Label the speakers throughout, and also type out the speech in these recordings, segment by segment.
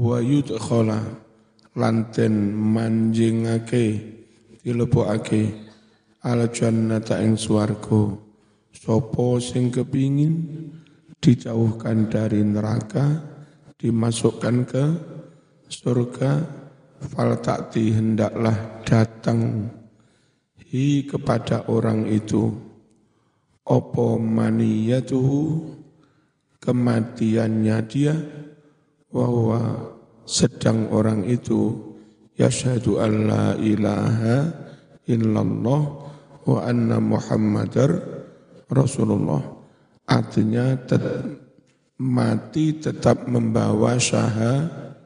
Speaker 1: wa yudkhala lanten manjingake dilebokake al jannata ing swarga. Sapa sing kepingin dijauhkan dari neraka dimasukkan ke surga fal takti hendaklah datang hi kepada orang itu. Opo maniyatuhu kematiannya dia bahwa sedang orang itu yashhadu an la ilaha illallah wa anna muhammadar rasulullah. Artinya tet, mati tetap membawa syahad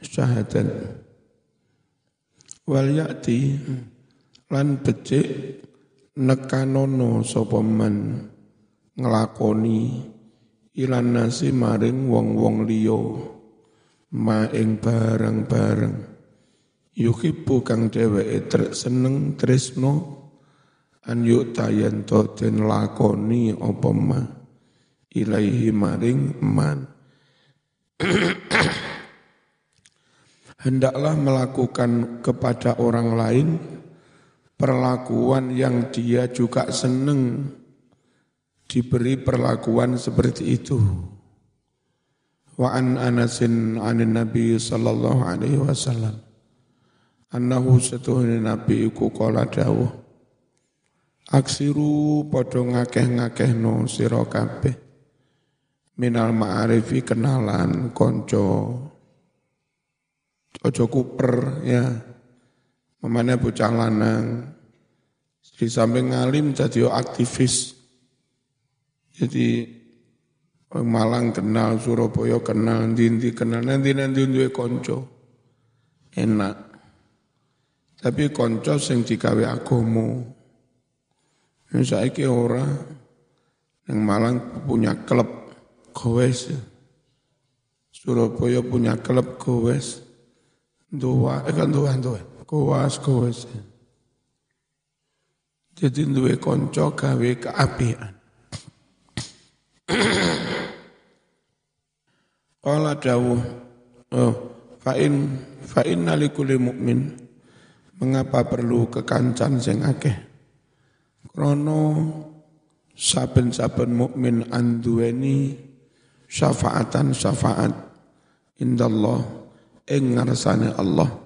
Speaker 1: syahadat. Wal yati lan becik nekanono sapa man nglakoni ilan nasi maring wong-wong liya ma ing barang-barang. Yuhibbu kang dheweke seneng tresno an yuktayan to den lakoni apa ma? Ilaihi maring man. Hendaklah melakukan kepada orang lain perlakuan yang dia juga seneng diberi perlakuan seperti itu. Wa an Anasin anin Nabi sallallahu alaihi wasallam. Annahu satuhune Nabi iku kala dawuh Aksiru padha ngakeh-ngakehno sira kabeh. Minal ma'arifi kenalan konco ojo kuper ya. Mamane bocah lanang. Di samping ngalim jadi aktivis. Jadi Malang kenal, Surabaya kenal, Dinti kenal, nanti-nanti duwe konco. Enak. Tapi konco sing digawe. Yang saiki ora yang Malang punya klub gowes. Surabaya punya klub gowes. Dua, eh kan dua, dua. Gowas, gowes. Jadi duwe konco gawe keapian. Qala dawuh oh fa'in fa'in nalikuli mukmin mengapa perlu kekancan sing akeh? Krono saben-saben mukmin anduweni syafaatan syafaat indallah ing ngarsane Allah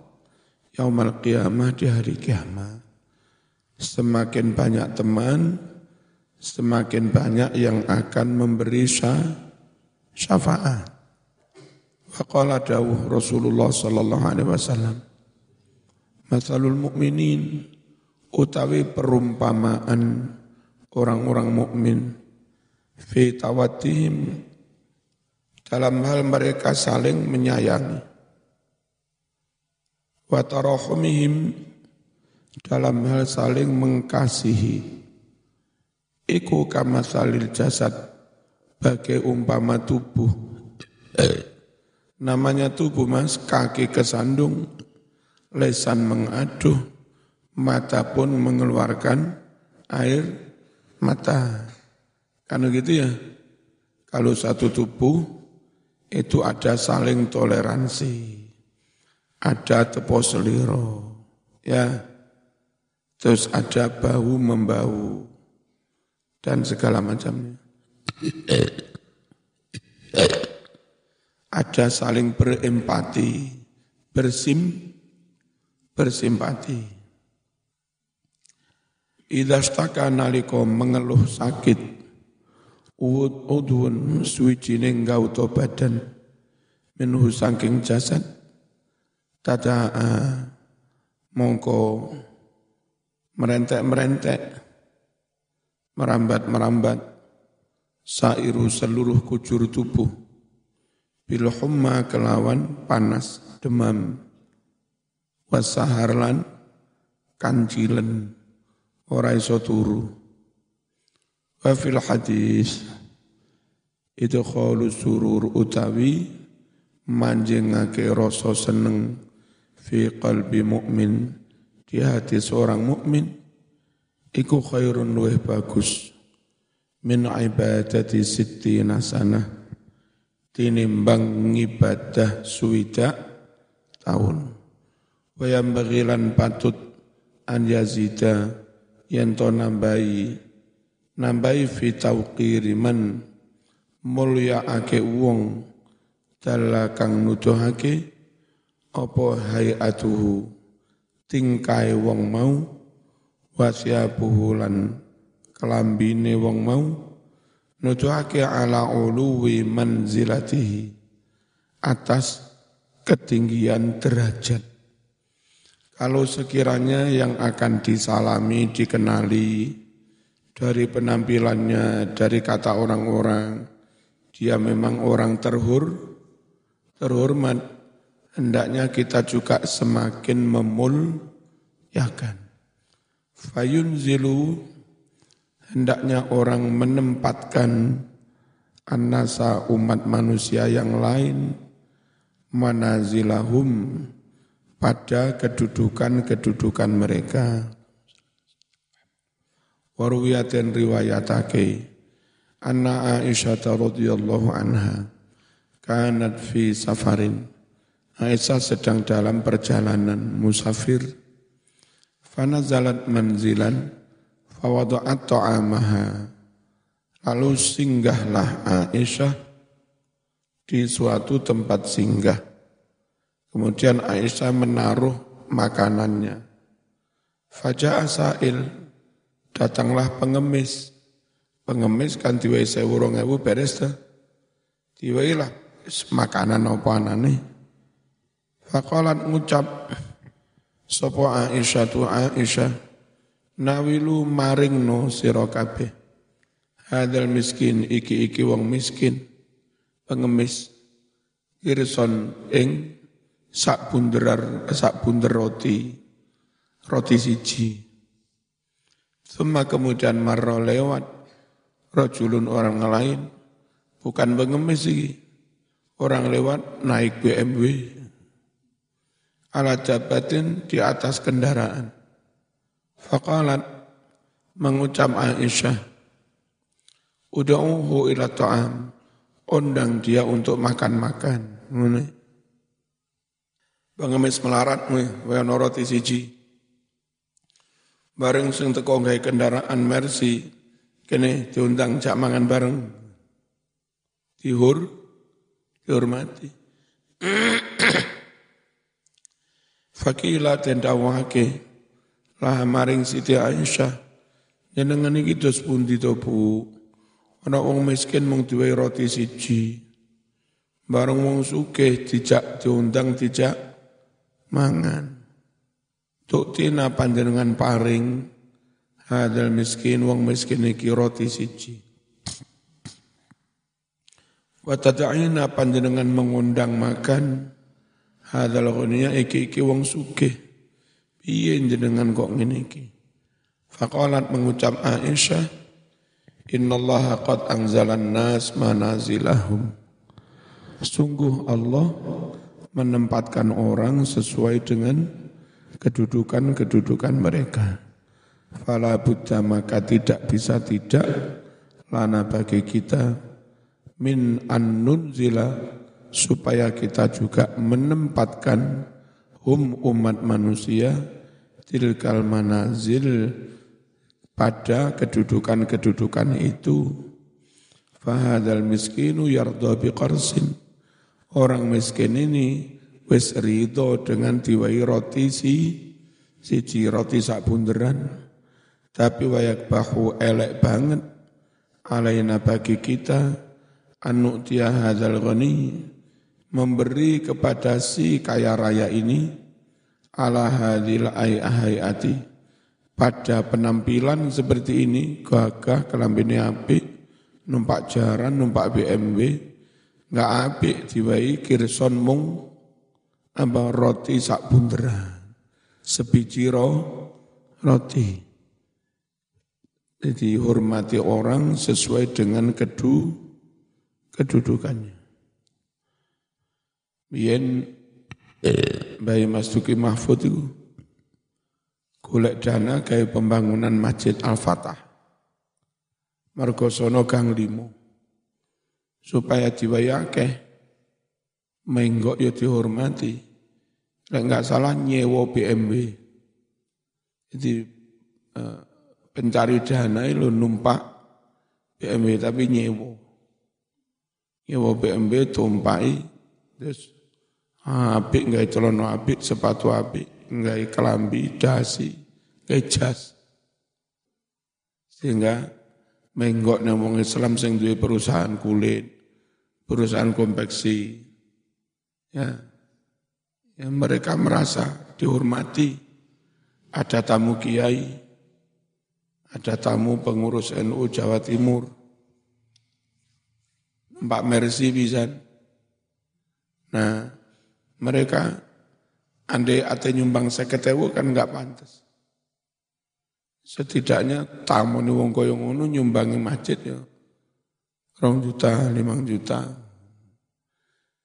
Speaker 1: yaumal qiyamah di hari kiamat. Semakin banyak teman semakin banyak yang akan memberi syafaat Faqala dawuh Rasulullah sallallahu alaihi wasallam Masalul mukminin utawi perumpamaan orang-orang mukmin fi tawatihim dalam hal mereka saling menyayangi. Wa tarahumihim dalam hal saling mengkasihi. Iku kama salil jasad bagai umpama tubuh Namanya tubuh mas, kaki kesandung, lesan mengaduh, mata pun mengeluarkan air mata. Karena gitu ya, kalau satu tubuh itu ada saling toleransi, ada tepo seliro, ya, terus ada bahu membau dan segala macamnya ada saling berempati, bersim, bersimpati. Idza staka naliko mengeluh sakit ud udhun suwijining gauta badan minuh saking jasad tadaa mongko merentek-merentek merambat-merambat sairu seluruh kujur tubuh bil kelawan panas demam wasaharlan kancilen ora iso turu. Wa fil hadis itu khalu surur utawi manjingake rasa seneng fi qalbi mukmin di hati seorang mukmin iku khairun luwih bagus. Min ibadati sittina sanah tinimbang ngibadah suwida tahun. Wayam bagilan patut an yazida yen to nambahi nambahi fi tauqiri man mulya ake wong dalla kang nuduhake apa hayatuhu tingkai wong mau wasyabuhu lan kelambine wong mau nuduhake ala uluwi manzilatihi atas ketinggian derajat kalau sekiranya yang akan disalami, dikenali dari penampilannya, dari kata orang-orang, dia memang orang terhur, terhormat, hendaknya kita juga semakin memuliakan. Fayun zilu, hendaknya orang menempatkan anasa umat manusia yang lain manazilahum pada kedudukan-kedudukan mereka. Warwiyatin riwayatake anna Aisyah radhiyallahu anha kanat fi safarin. Aisyah sedang dalam perjalanan musafir. Fanazalat manzilan fawada'at ta'amaha. Lalu singgahlah Aisyah di suatu tempat singgah Kemudian Aisyah menaruh makanannya. Fajar Asail, datanglah pengemis. Pengemis kan diwai sewurong ewu beres dah. Diwai lah makanan apa anane. Fakolat ngucap, Sopo Aisyah tu Aisyah, nawilu maring no sirokabe. Hadal miskin, iki-iki wong miskin, pengemis, irson ing sak bunderar sak bunder roti roti siji. Semua kemudian marro lewat rojulun orang lain. Bukan pengemis sih orang lewat naik BMW ala jabatin di atas kendaraan faqalat mengucap Aisyah uda'uhu ila ta'am undang dia untuk makan-makan pengemis melarat waya noroti siji. Bareng sing teko gawe kendaraan Mercy kene diundang jak mangan bareng. Dihur dihormati. Fakila tendawake lah maring Siti Aisyah jenengan iki dos pundi to Bu ana wong miskin mung duwe roti siji bareng wong sugih dijak diundang dijak mangan. Tuktina panjenengan paring hadal miskin wong miskin iki roti siji. Wa tad'ina panjenengan mengundang makan hadal ghaniya iki iki wong sugih. Piye jenengan kok ngene iki? Faqalat mengucap Aisyah, Innallaha qad anzalan nas manazilahum. Sungguh Allah menempatkan orang sesuai dengan kedudukan-kedudukan mereka. Fala buddha maka tidak bisa tidak lana bagi kita min annunzila supaya kita juga menempatkan hum umat manusia tilkal manazil pada kedudukan-kedudukan itu. Fahadal miskinu yardha biqarsin. Orang miskin ini wis ridho dengan diwai roti si siji roti sak bunderan. Tapi wayak bahu elek banget. Alaina bagi kita anu dia hadal ghani memberi kepada si kaya raya ini ala hadil hayati pada penampilan seperti ini gagah kelambine api numpak jaran numpak BMW nggak apik diwai kirson mung apa roti sak bunderan sebiji ro, roti. Jadi hormati orang sesuai dengan kedu kedudukannya Bien Bayi Mas Duki Mahfud itu golek dana kayak pembangunan Masjid Al-Fatah. Margosono Gang Limo supaya diwayake menggok ya dihormati. Lek enggak salah nyewo BMW. Jadi eh, pencari dana itu numpak BMW tapi nyewo. Nyewo BMW tumpai terus apik enggak celana apik, sepatu apik, enggak kelambi, dasi, enggak jas. Sehingga menggok wong Islam sing duwe perusahaan kulit, perusahaan konveksi. Ya. ya mereka merasa dihormati ada tamu kiai, ada tamu pengurus NU Jawa Timur, Mbak Mercy bisa. Nah, mereka andai ate nyumbang seketewu kan nggak pantas. Setidaknya tamu nih wong koyong ngono nyumbangi masjid ya. Rong juta, limang juta.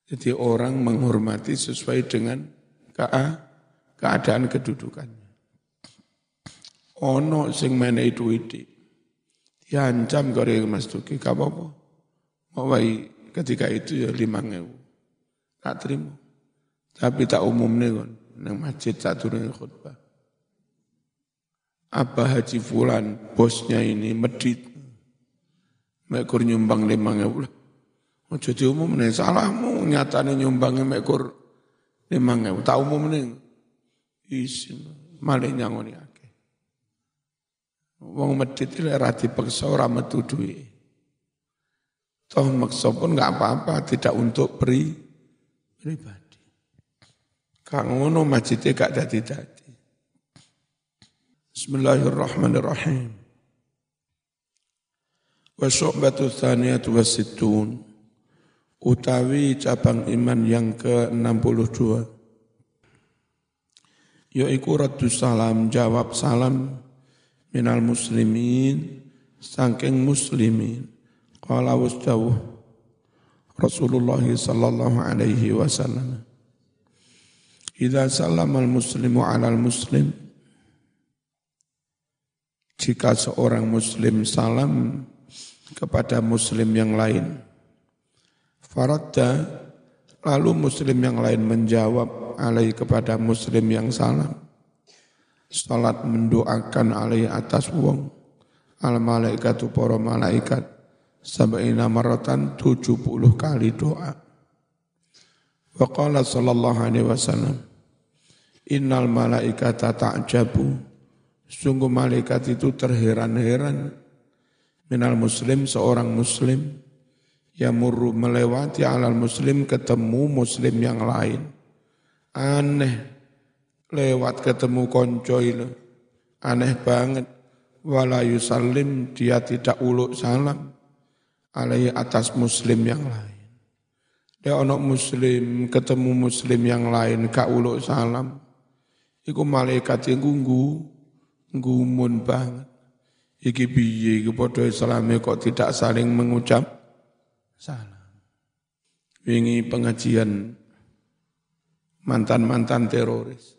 Speaker 1: Jadi orang menghormati sesuai dengan keadaan kedudukannya ono sing menehi duwite diancam karo Mas Duki gak apa-apa ketika itu ya limang ewu tak terima tapi tak umum nih kon nang masjid tak turun khutbah. Apa Haji Fulan bosnya ini medit? Mekur nyumbang limang ewu lah Ojo umum nih salahmu nyatanya nyumbangnya mekur limang ewu tak umum nih isin malah nyangoni Wong medit itu ora dipaksa ora metu. Toh maksa pun enggak apa-apa, tidak untuk pri pribadi. Kang ngono masjidnya gak dadi-dadi. Bismillahirrahmanirrahim. Wa syu'batu thaniyatu wa. Utawi cabang iman yang ke-62. Yaitu raddu salam, jawab salam minal muslimin saking muslimin qala wasdawuh Rasulullah sallallahu alaihi wasallam Idza sallama al-muslimu 'ala al-muslim jika seorang muslim salam kepada muslim yang lain faradda lalu muslim yang lain menjawab alai kepada muslim yang salam. Salat mendoakan alai atas wong al malaikatu para malaikat sab'ina maratan 70 kali doa wa qala sallallahu alaihi wasallam innal malaikata ta'jabu. Sungguh malaikat itu terheran-heran. Minal muslim seorang muslim yamurru melewati alal muslim ketemu muslim yang lain. Aneh lewat ketemu konco itu aneh banget. Wala yusallim dia tidak uluk salam. Alai atas muslim yang lain dia onok muslim ketemu muslim yang lain gak uluk salam iku malaikat yang gunggu gumun banget iki biye iki islame kok tidak saling mengucap salam wingi pengajian mantan-mantan teroris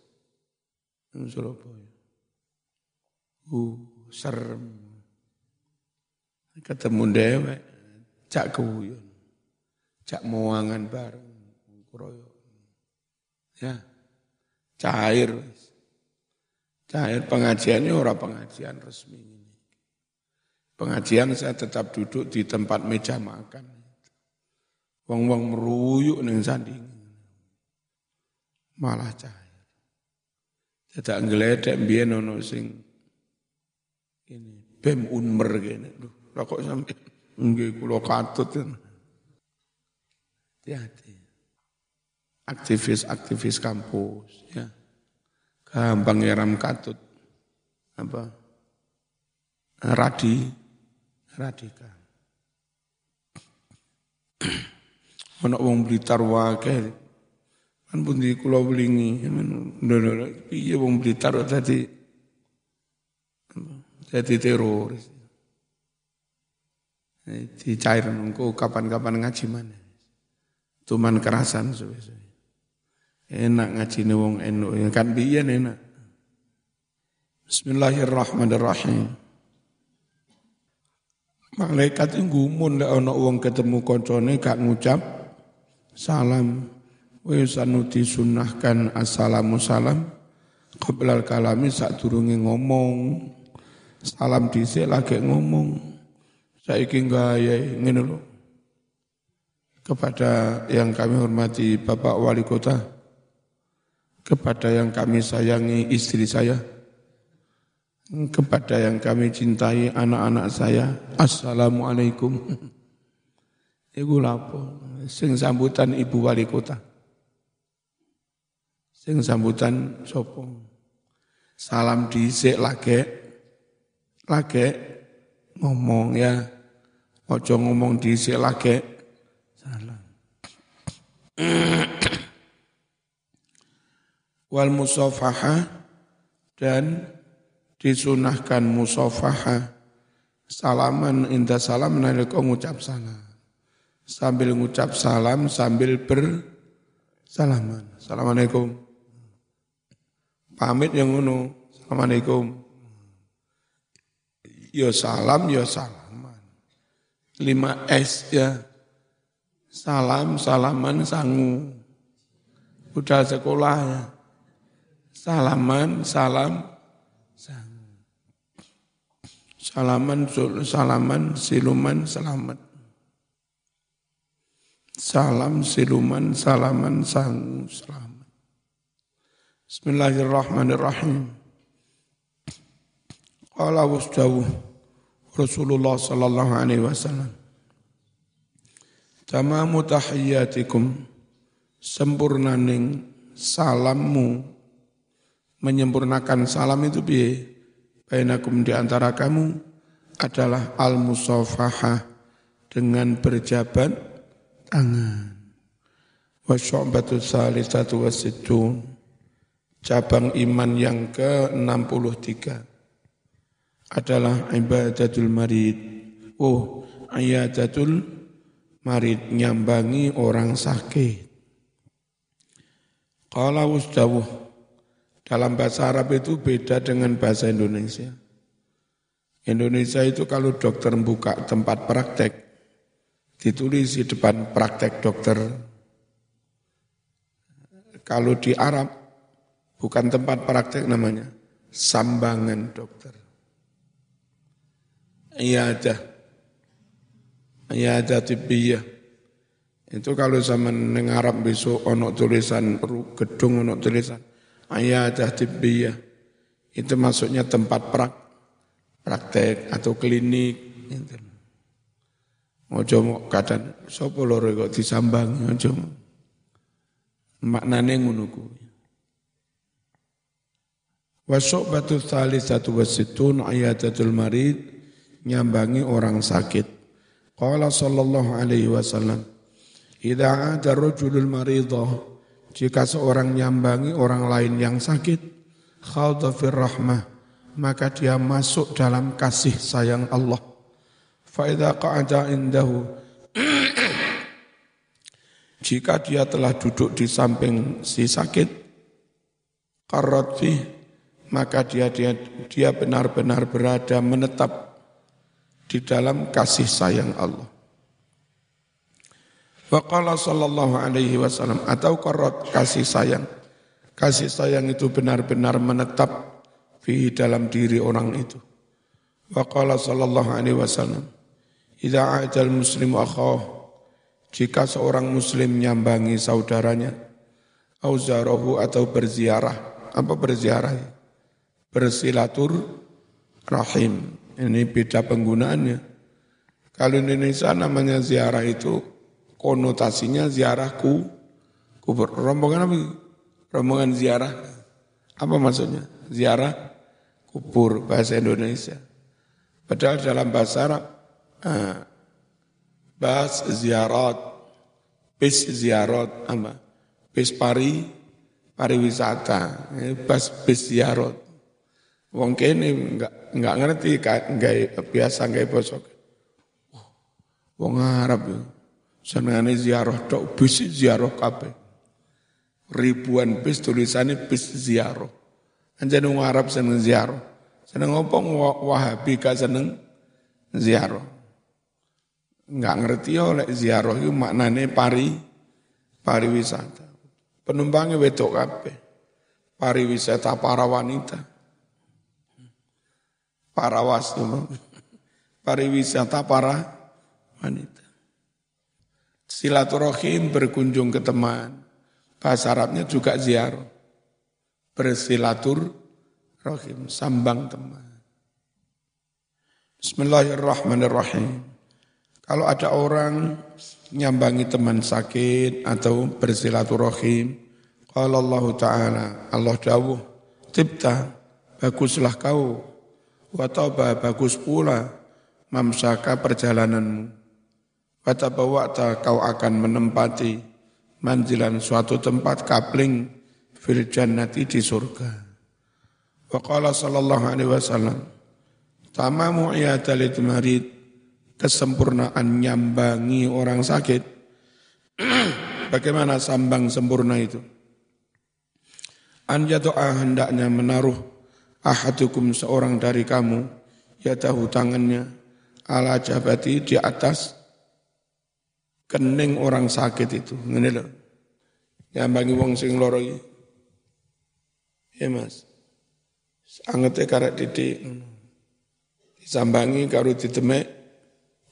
Speaker 1: Surabaya. Uh, serem. Ketemu dewek, cak kewuyun. Cak muangan bareng, kroyo. Ya, cair. Cair pengajiannya orang pengajian resmi ini. Pengajian saya tetap duduk di tempat meja makan. Wong-wong meruyuk neng sanding. Malah cair. Tidak ngeledek biyen ono sing ini bem unmer gini. Duh, kok sampai nggih kula katut kan. Hati-hati. Aktivis-aktivis kampus ya. Gampang ngeram katut. Apa? Radi radikal. Ono wong Blitar wae Kan pun di kula welingi, piye wong Blitar tadi jadi teroris. Dicair nunggu kapan-kapan ngaji mana. Tuman kerasan suwe-suwe. Enak ngaji nih wong enu, ya kan biyen enak. Bismillahirrahmanirrahim. Malaikat ngumun lek ana wong ketemu koncone gak ngucap salam. Wis anu disunahkan assalamu salam qoblal kalami sak durunge ngomong. Salam dhisik lagi ngomong. Saiki gawe ngene lho. Kepada yang kami hormati Bapak Wali Kota, kepada yang kami sayangi istri saya, kepada yang kami cintai anak-anak saya, Assalamualaikum. Iku lapo, sing sambutan Ibu Wali Kota. Sing sambutan sopo. Salam dhisik lagi, lagi ngomong ya. Ojo ngomong dhisik lagi. Wal musafaha dan disunahkan musafaha. Salaman indah salam nalika ngucap salam. Sambil ngucap salam sambil bersalaman. Assalamualaikum. Pamit yang ngono. Assalamualaikum. Yo ya salam yo ya salaman. Lima S ya salam salaman sangu udah sekolah ya salaman salam Salaman, salaman, siluman, selamat. Salam, siluman, salaman, sang, selamat. Bismillahirrahmanirrahim. Qala Rasulullah sallallahu alaihi wasallam. Tamamu tahiyyatikum sempurnaning salammu menyempurnakan salam itu biye bainakum di antara kamu adalah al-musafahah dengan berjabat tangan. Wa syu'batu salisatu wasittun. Cabang iman yang ke-63 adalah ibadatul marid. Oh, ayadatul marid nyambangi orang sakit. Qala ustawuh dalam bahasa Arab itu beda dengan bahasa Indonesia. Indonesia itu kalau dokter buka tempat praktek, ditulis di depan praktek dokter. Kalau di Arab, bukan tempat praktek namanya, sambangan dokter. Iya aja. Iya aja tibiyah. Itu kalau sama Arab besok ono tulisan gedung ono tulisan ayat tibiyah. Itu maksudnya tempat praktek praktek atau klinik Ojo mau kadang sapa loro kok disambang ojo. Maknane ngono kuwi. Wa syu'batu thalitsatu wasittun ayatatul marid nyambangi orang sakit. Qala sallallahu alaihi wasallam, "Idza ada rajulul maridah" jika seorang nyambangi orang lain yang sakit, khawda fir rahmah maka dia masuk dalam kasih sayang Allah. Fa'idha qa'ada indahu jika dia telah duduk di samping si sakit, karoti maka dia dia dia benar-benar berada menetap di dalam kasih sayang Allah. Waqala sallallahu alaihi wasallam atau karot kasih sayang. Kasih sayang itu benar-benar menetap fi dalam diri orang itu. Wa qala sallallahu alaihi wasallam, "Idza ajal muslimu akhah" jika seorang muslim nyambangi saudaranya, auzarahu atau berziarah, apa berziarah? Bersilatur rahim. Ini beda penggunaannya. Kalau Indonesia namanya ziarah itu konotasinya ziarahku kubur. Rombongan apa? Rombongan ziarah. Apa maksudnya? Ziarah kubur bahasa Indonesia. Padahal dalam bahasa Arab bahas ziarat, bis ziarat apa? Bis pari pariwisata, bahas bis ziarat. Wong kene enggak enggak ngerti enggak biasa enggak bosok. Wong Arab yo senengane ziarah tok bis ziarah kabeh. Ribuan bis tulisannya bis ziarah. Anjane wong Arab seneng ziarah. Seneng ngopo Wahabi gak seneng ziarah. Enggak ngerti oleh ziarah itu maknanya pari pariwisata. Penumpangnya wedok kabeh. Pariwisata para wanita. Para was Pariwisata para wanita. Silaturahim berkunjung ke teman. Bahasa Arabnya juga ziarah. Bersilatur rahim, sambang teman. Bismillahirrahmanirrahim. Kalau ada orang nyambangi teman sakit atau bersilaturahim, kalau Allah Ta'ala, Allah dawuh, tibta, baguslah kau, wataba bagus pula, mamsaka perjalananmu. Watabawakta kau akan menempati manjilan suatu tempat kapling fil jannati di surga. Wa qala sallallahu alaihi wasallam, tamamu iyadalit marid, kesempurnaan nyambangi orang sakit. Bagaimana sambang sempurna itu? Anja doa hendaknya menaruh ahadukum seorang dari kamu, ya tahu tangannya, ala jabati di atas kening orang sakit itu. Ngene lho. Nyambangi wong sing loro iki. Ya Mas. Angete karek didik. Disambangi karo ditemek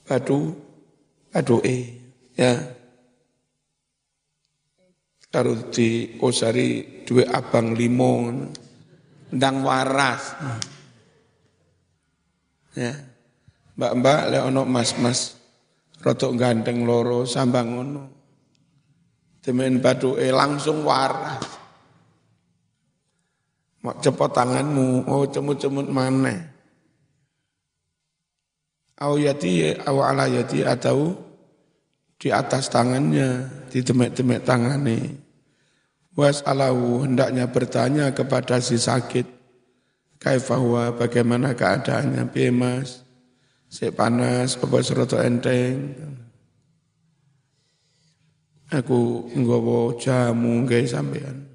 Speaker 1: badu e, ya. Karo di osari dua abang limo, ndang waras. Ya. Mbak-mbak le ono mas-mas rotok ganteng loro sambang ono. Temen badu e langsung waras. Mak cepot tanganmu, oh cemut-cemut mana? Au yati au ala yati atau di atas tangannya, di temek-temek tangannya. Was alau hendaknya bertanya kepada si sakit, kaifahuwa bagaimana keadaannya, piye mas, si panas, apa seroto enteng. Aku nggawa jamu nggih sampean.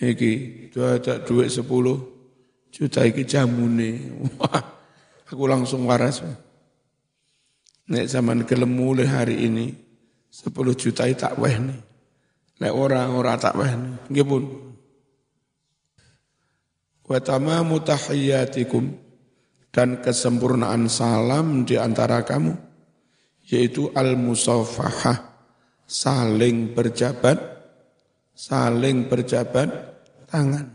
Speaker 1: Iki dua duit sepuluh juta iki jamune. Wah, Aku langsung waras. Nek zaman gelem hari ini, 10 juta tak weh nih. Nek orang-orang tak weh nih. Nggih pun. Wa tamamu tahiyyatikum dan kesempurnaan salam di antara kamu yaitu al-musafahah saling berjabat saling berjabat tangan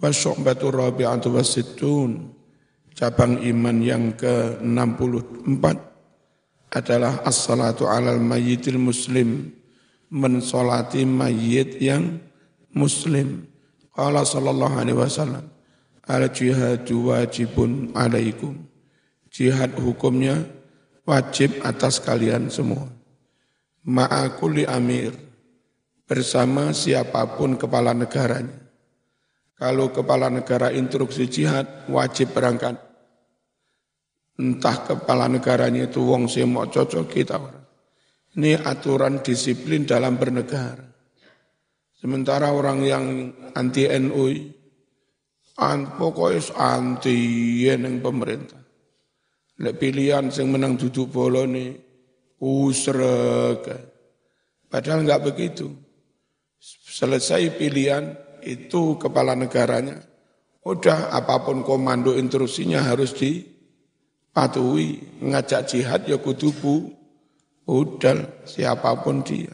Speaker 1: wa syu'batu rabi'atu wasittun cabang iman yang ke-64 adalah as-salatu alal mayyitil muslim, mensolati mayyit yang muslim. Qala sallallahu alaihi wasallam, al jihadu wajibun alaikum. Jihad hukumnya wajib atas kalian semua. Ma'akuli amir, bersama siapa pun kepala negaranya. Kalau kepala negara instruksi jihad, wajib berangkat entah kepala negaranya itu wong mau cocok kita orang. Ini aturan disiplin dalam bernegara. Sementara orang yang anti NU, an, pokoknya anti yang pemerintah. Lek pilihan yang menang duduk bola nih, usrek. Padahal enggak begitu. Selesai pilihan itu kepala negaranya, udah apa pun komando intrusinya harus di patuhi ngajak jihad ya kudu bu udal siapa pun dia.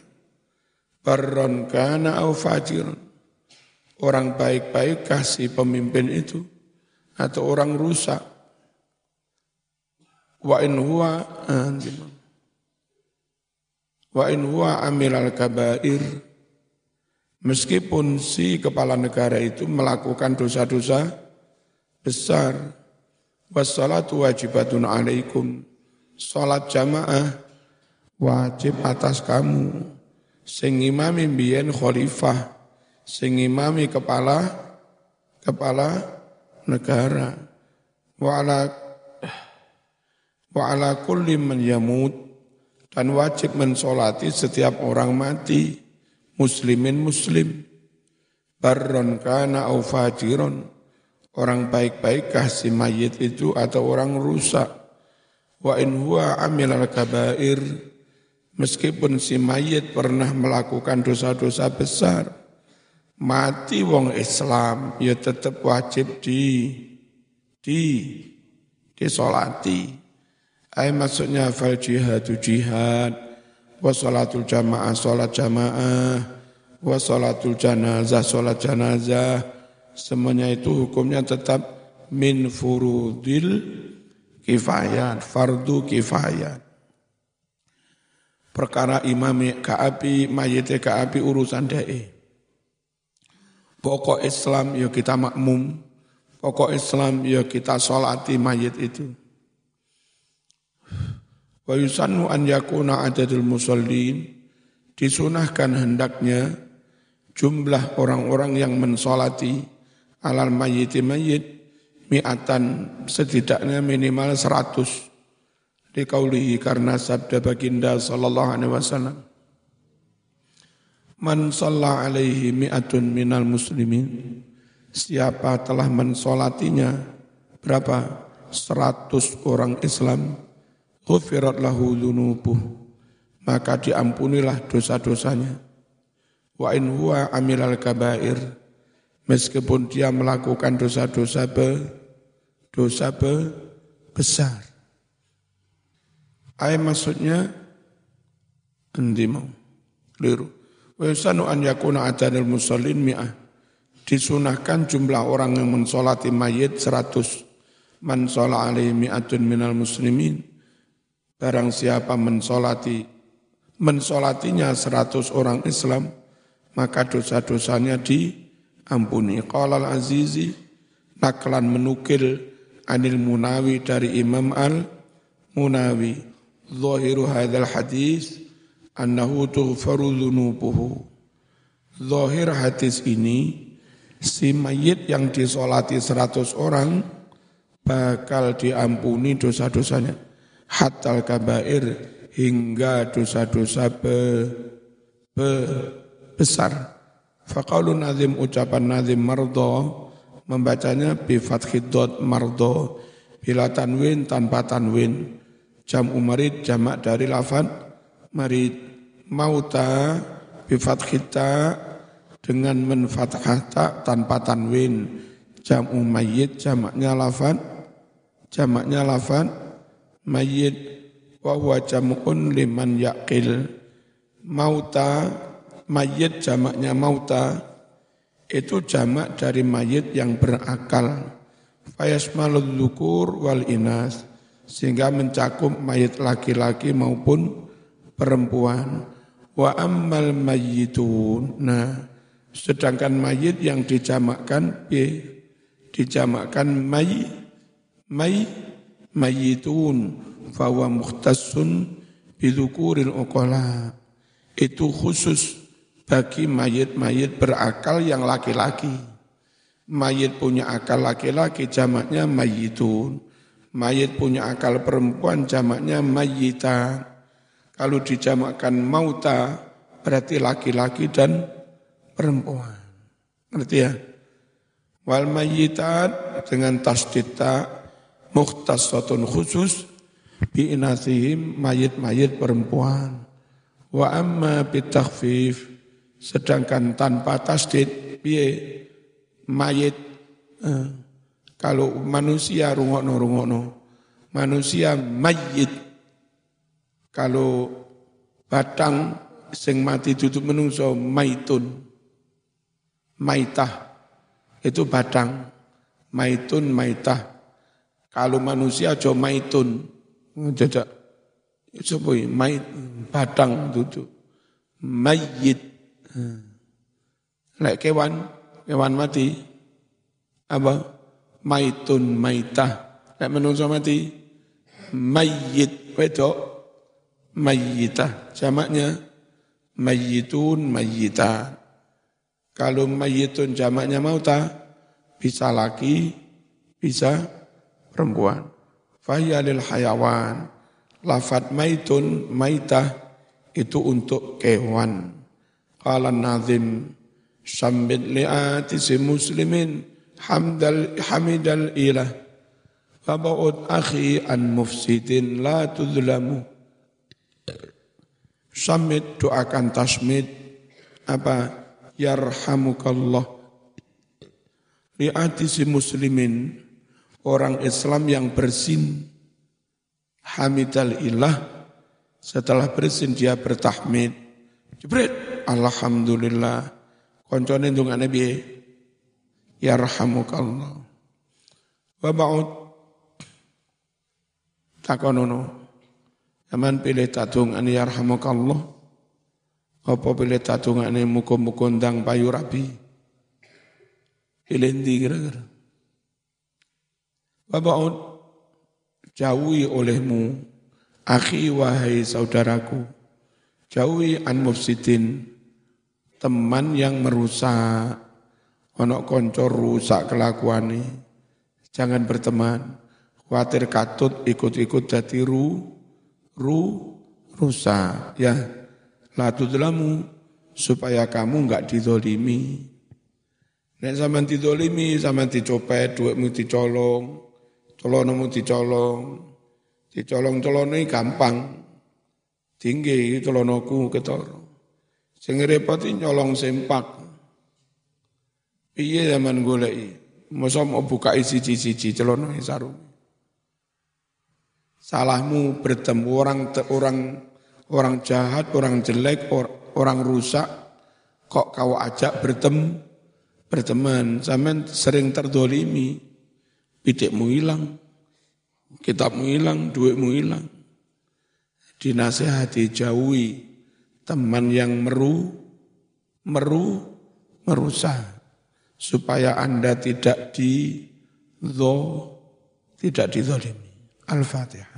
Speaker 1: Baron kana au fajirun. Orang baik-baik kasih pemimpin itu atau orang rusak. Wa in huwa Wa in huwa amilal kabair. Meskipun si kepala negara itu melakukan dosa-dosa besar, Wassalatu wajibatun alaikum. Salat jamaah wajib atas kamu. Sing imami biyen khalifah, sing imami kepala kepala negara. Wa ala wa ala kulli man yamut dan wajib mensolati setiap orang mati muslimin muslim barron kana au fajiron Orang baik-baik kasih mayit itu atau orang rusak. Wa in huwa amil al-kabair meskipun si mayit pernah melakukan dosa-dosa besar mati wong Islam ya tetap wajib di di disolati. Ay maksudnya fal jihadu jihad wa salatul jamaah salat jamaah wa salatul janazah salat janazah semuanya itu hukumnya tetap min furudil kifayat, fardu kifayat. Perkara imam kaapi, mayit kaapi urusan dae. Pokok Islam ya kita makmum, pokok Islam ya kita sholati mayit itu. Wa yusannu an yakuna adadul musallin, disunahkan hendaknya jumlah orang-orang yang mensolati alal mayiti mayit mi'atan setidaknya minimal seratus dikaulihi karena sabda baginda sallallahu alaihi wasallam. Man shalla alaihi mi'atun minal muslimin. Siapa telah mensolatinya? Berapa? Seratus orang Islam. Ghufirat lahu dhunubuh. Maka diampunilah dosa-dosanya. Wa in huwa amilal kabair. Meskipun dia melakukan dosa-dosa be, dosa be, besar. Ayat maksudnya endi mau liru. Wa yusanu an yakuna adadul musallin mi'ah. Disunahkan jumlah orang yang mensolati mayit seratus. Man sholat alaihi mi'atun minal muslimin. Barang siapa mensolati, mensolatinya seratus orang Islam, maka dosa-dosanya di ampuni. Qala al-Azizi naklan menukil anil Munawi dari Imam al-Munawi. Zahiru hadzal hadis annahu tughfaru dzunubuhu. Zahir hadis ini si mayit yang disolati seratus orang bakal diampuni dosa-dosanya. Hatta kabair hingga dosa-dosa be, be, besar. Faqaulu nazim ucapan nazim mardo membacanya bi fathid mardo bila tanwin tanpa tanwin jam umarid jamak dari lafad marid mauta bi fathita dengan menfathah ta tanpa tanwin. Jam umayyid jamaknya lafad jamaknya lafad mayyid wa huwa jam'un liman yaqil. Mauta mayit jamaknya mauta. Itu jamak dari mayit yang berakal. Fayasmalul lukur wal inas sehingga mencakup mayit laki-laki maupun perempuan. Wa ammal mayitun. Nah, sedangkan mayit yang dijamakkan B dijamakkan may may mayitun fawa muhtasun bidukuril uqala. Itu khusus bagi mayit-mayit berakal yang laki-laki. Mayit punya akal laki-laki jamaknya mayitun. Mayit punya akal perempuan jamaknya mayita. Kalau dijamakkan mauta berarti laki-laki dan perempuan. Ngerti ya? Wal mayitat dengan tasdita mukhtasatun khusus bi'inasihim mayit-mayit perempuan. Wa amma bitakhfif Sedangkan tanpa tasdid, piye mayit eh, kalau manusia rungokno rungokno, manusia mayit kalau batang sing mati tutup menungso maitun, maitah. Itu batang, maitun maitah. Kalau manusia jo maitun, jajak, itu mait batang tutup, mayit. Lek kewan, kewan mati, apa? Maitun maitah. Lek menungso mati, mayit wedok, mayitah. Jamaknya mayitun mayitah. Kalau mayitun jamaknya mauta, bisa laki, bisa perempuan. Fahyalil hayawan. Lafat maitun, maitah, itu untuk kewan. Qala nazim sambit li'ati si muslimin hamdal hamidal ilah. Faba'ud akhi an mufsidin la tudlamu. Samit doakan tasmid. Apa? Yarhamukallah. Liati si muslimin. Orang Islam yang bersin. Hamidal ilah. Setelah bersin dia bertahmid. Jebret alhamdulillah. Koncone ndongane piye yarhamukallah wa ba'ud takonono Aman pilih tatung ani yarhamukallah. Apa pilih tatung ani muka-muka ndang payu rabi. Pilih ndi kira-kira. Bapak jauhi olehmu, akhi wahai saudaraku, jauhi an mufsidin, teman yang merusak, onok koncor rusak kelakuan jangan berteman, khawatir katut ikut-ikut jadi ru, ru rusak ya latu delamu supaya kamu enggak didolimi. Nek sama didolimi, sama dicopet, duitmu dicolong, colonmu dicolong, dicolong colong ini gampang. Tinggi colonoku ketor. Sing nyolong sempak. Piye zaman goleki? Masa mau buka isi cici celono sarung salahmu bertemu orang orang orang jahat, orang jelek, orang rusak, kok kau ajak bertemu berteman, zaman sering terdolimi, bidikmu hilang, kitabmu hilang, duitmu hilang. Dinasehati jauhi teman yang meru, meru, merusak supaya Anda tidak di tidak didolimi. Al-Fatihah.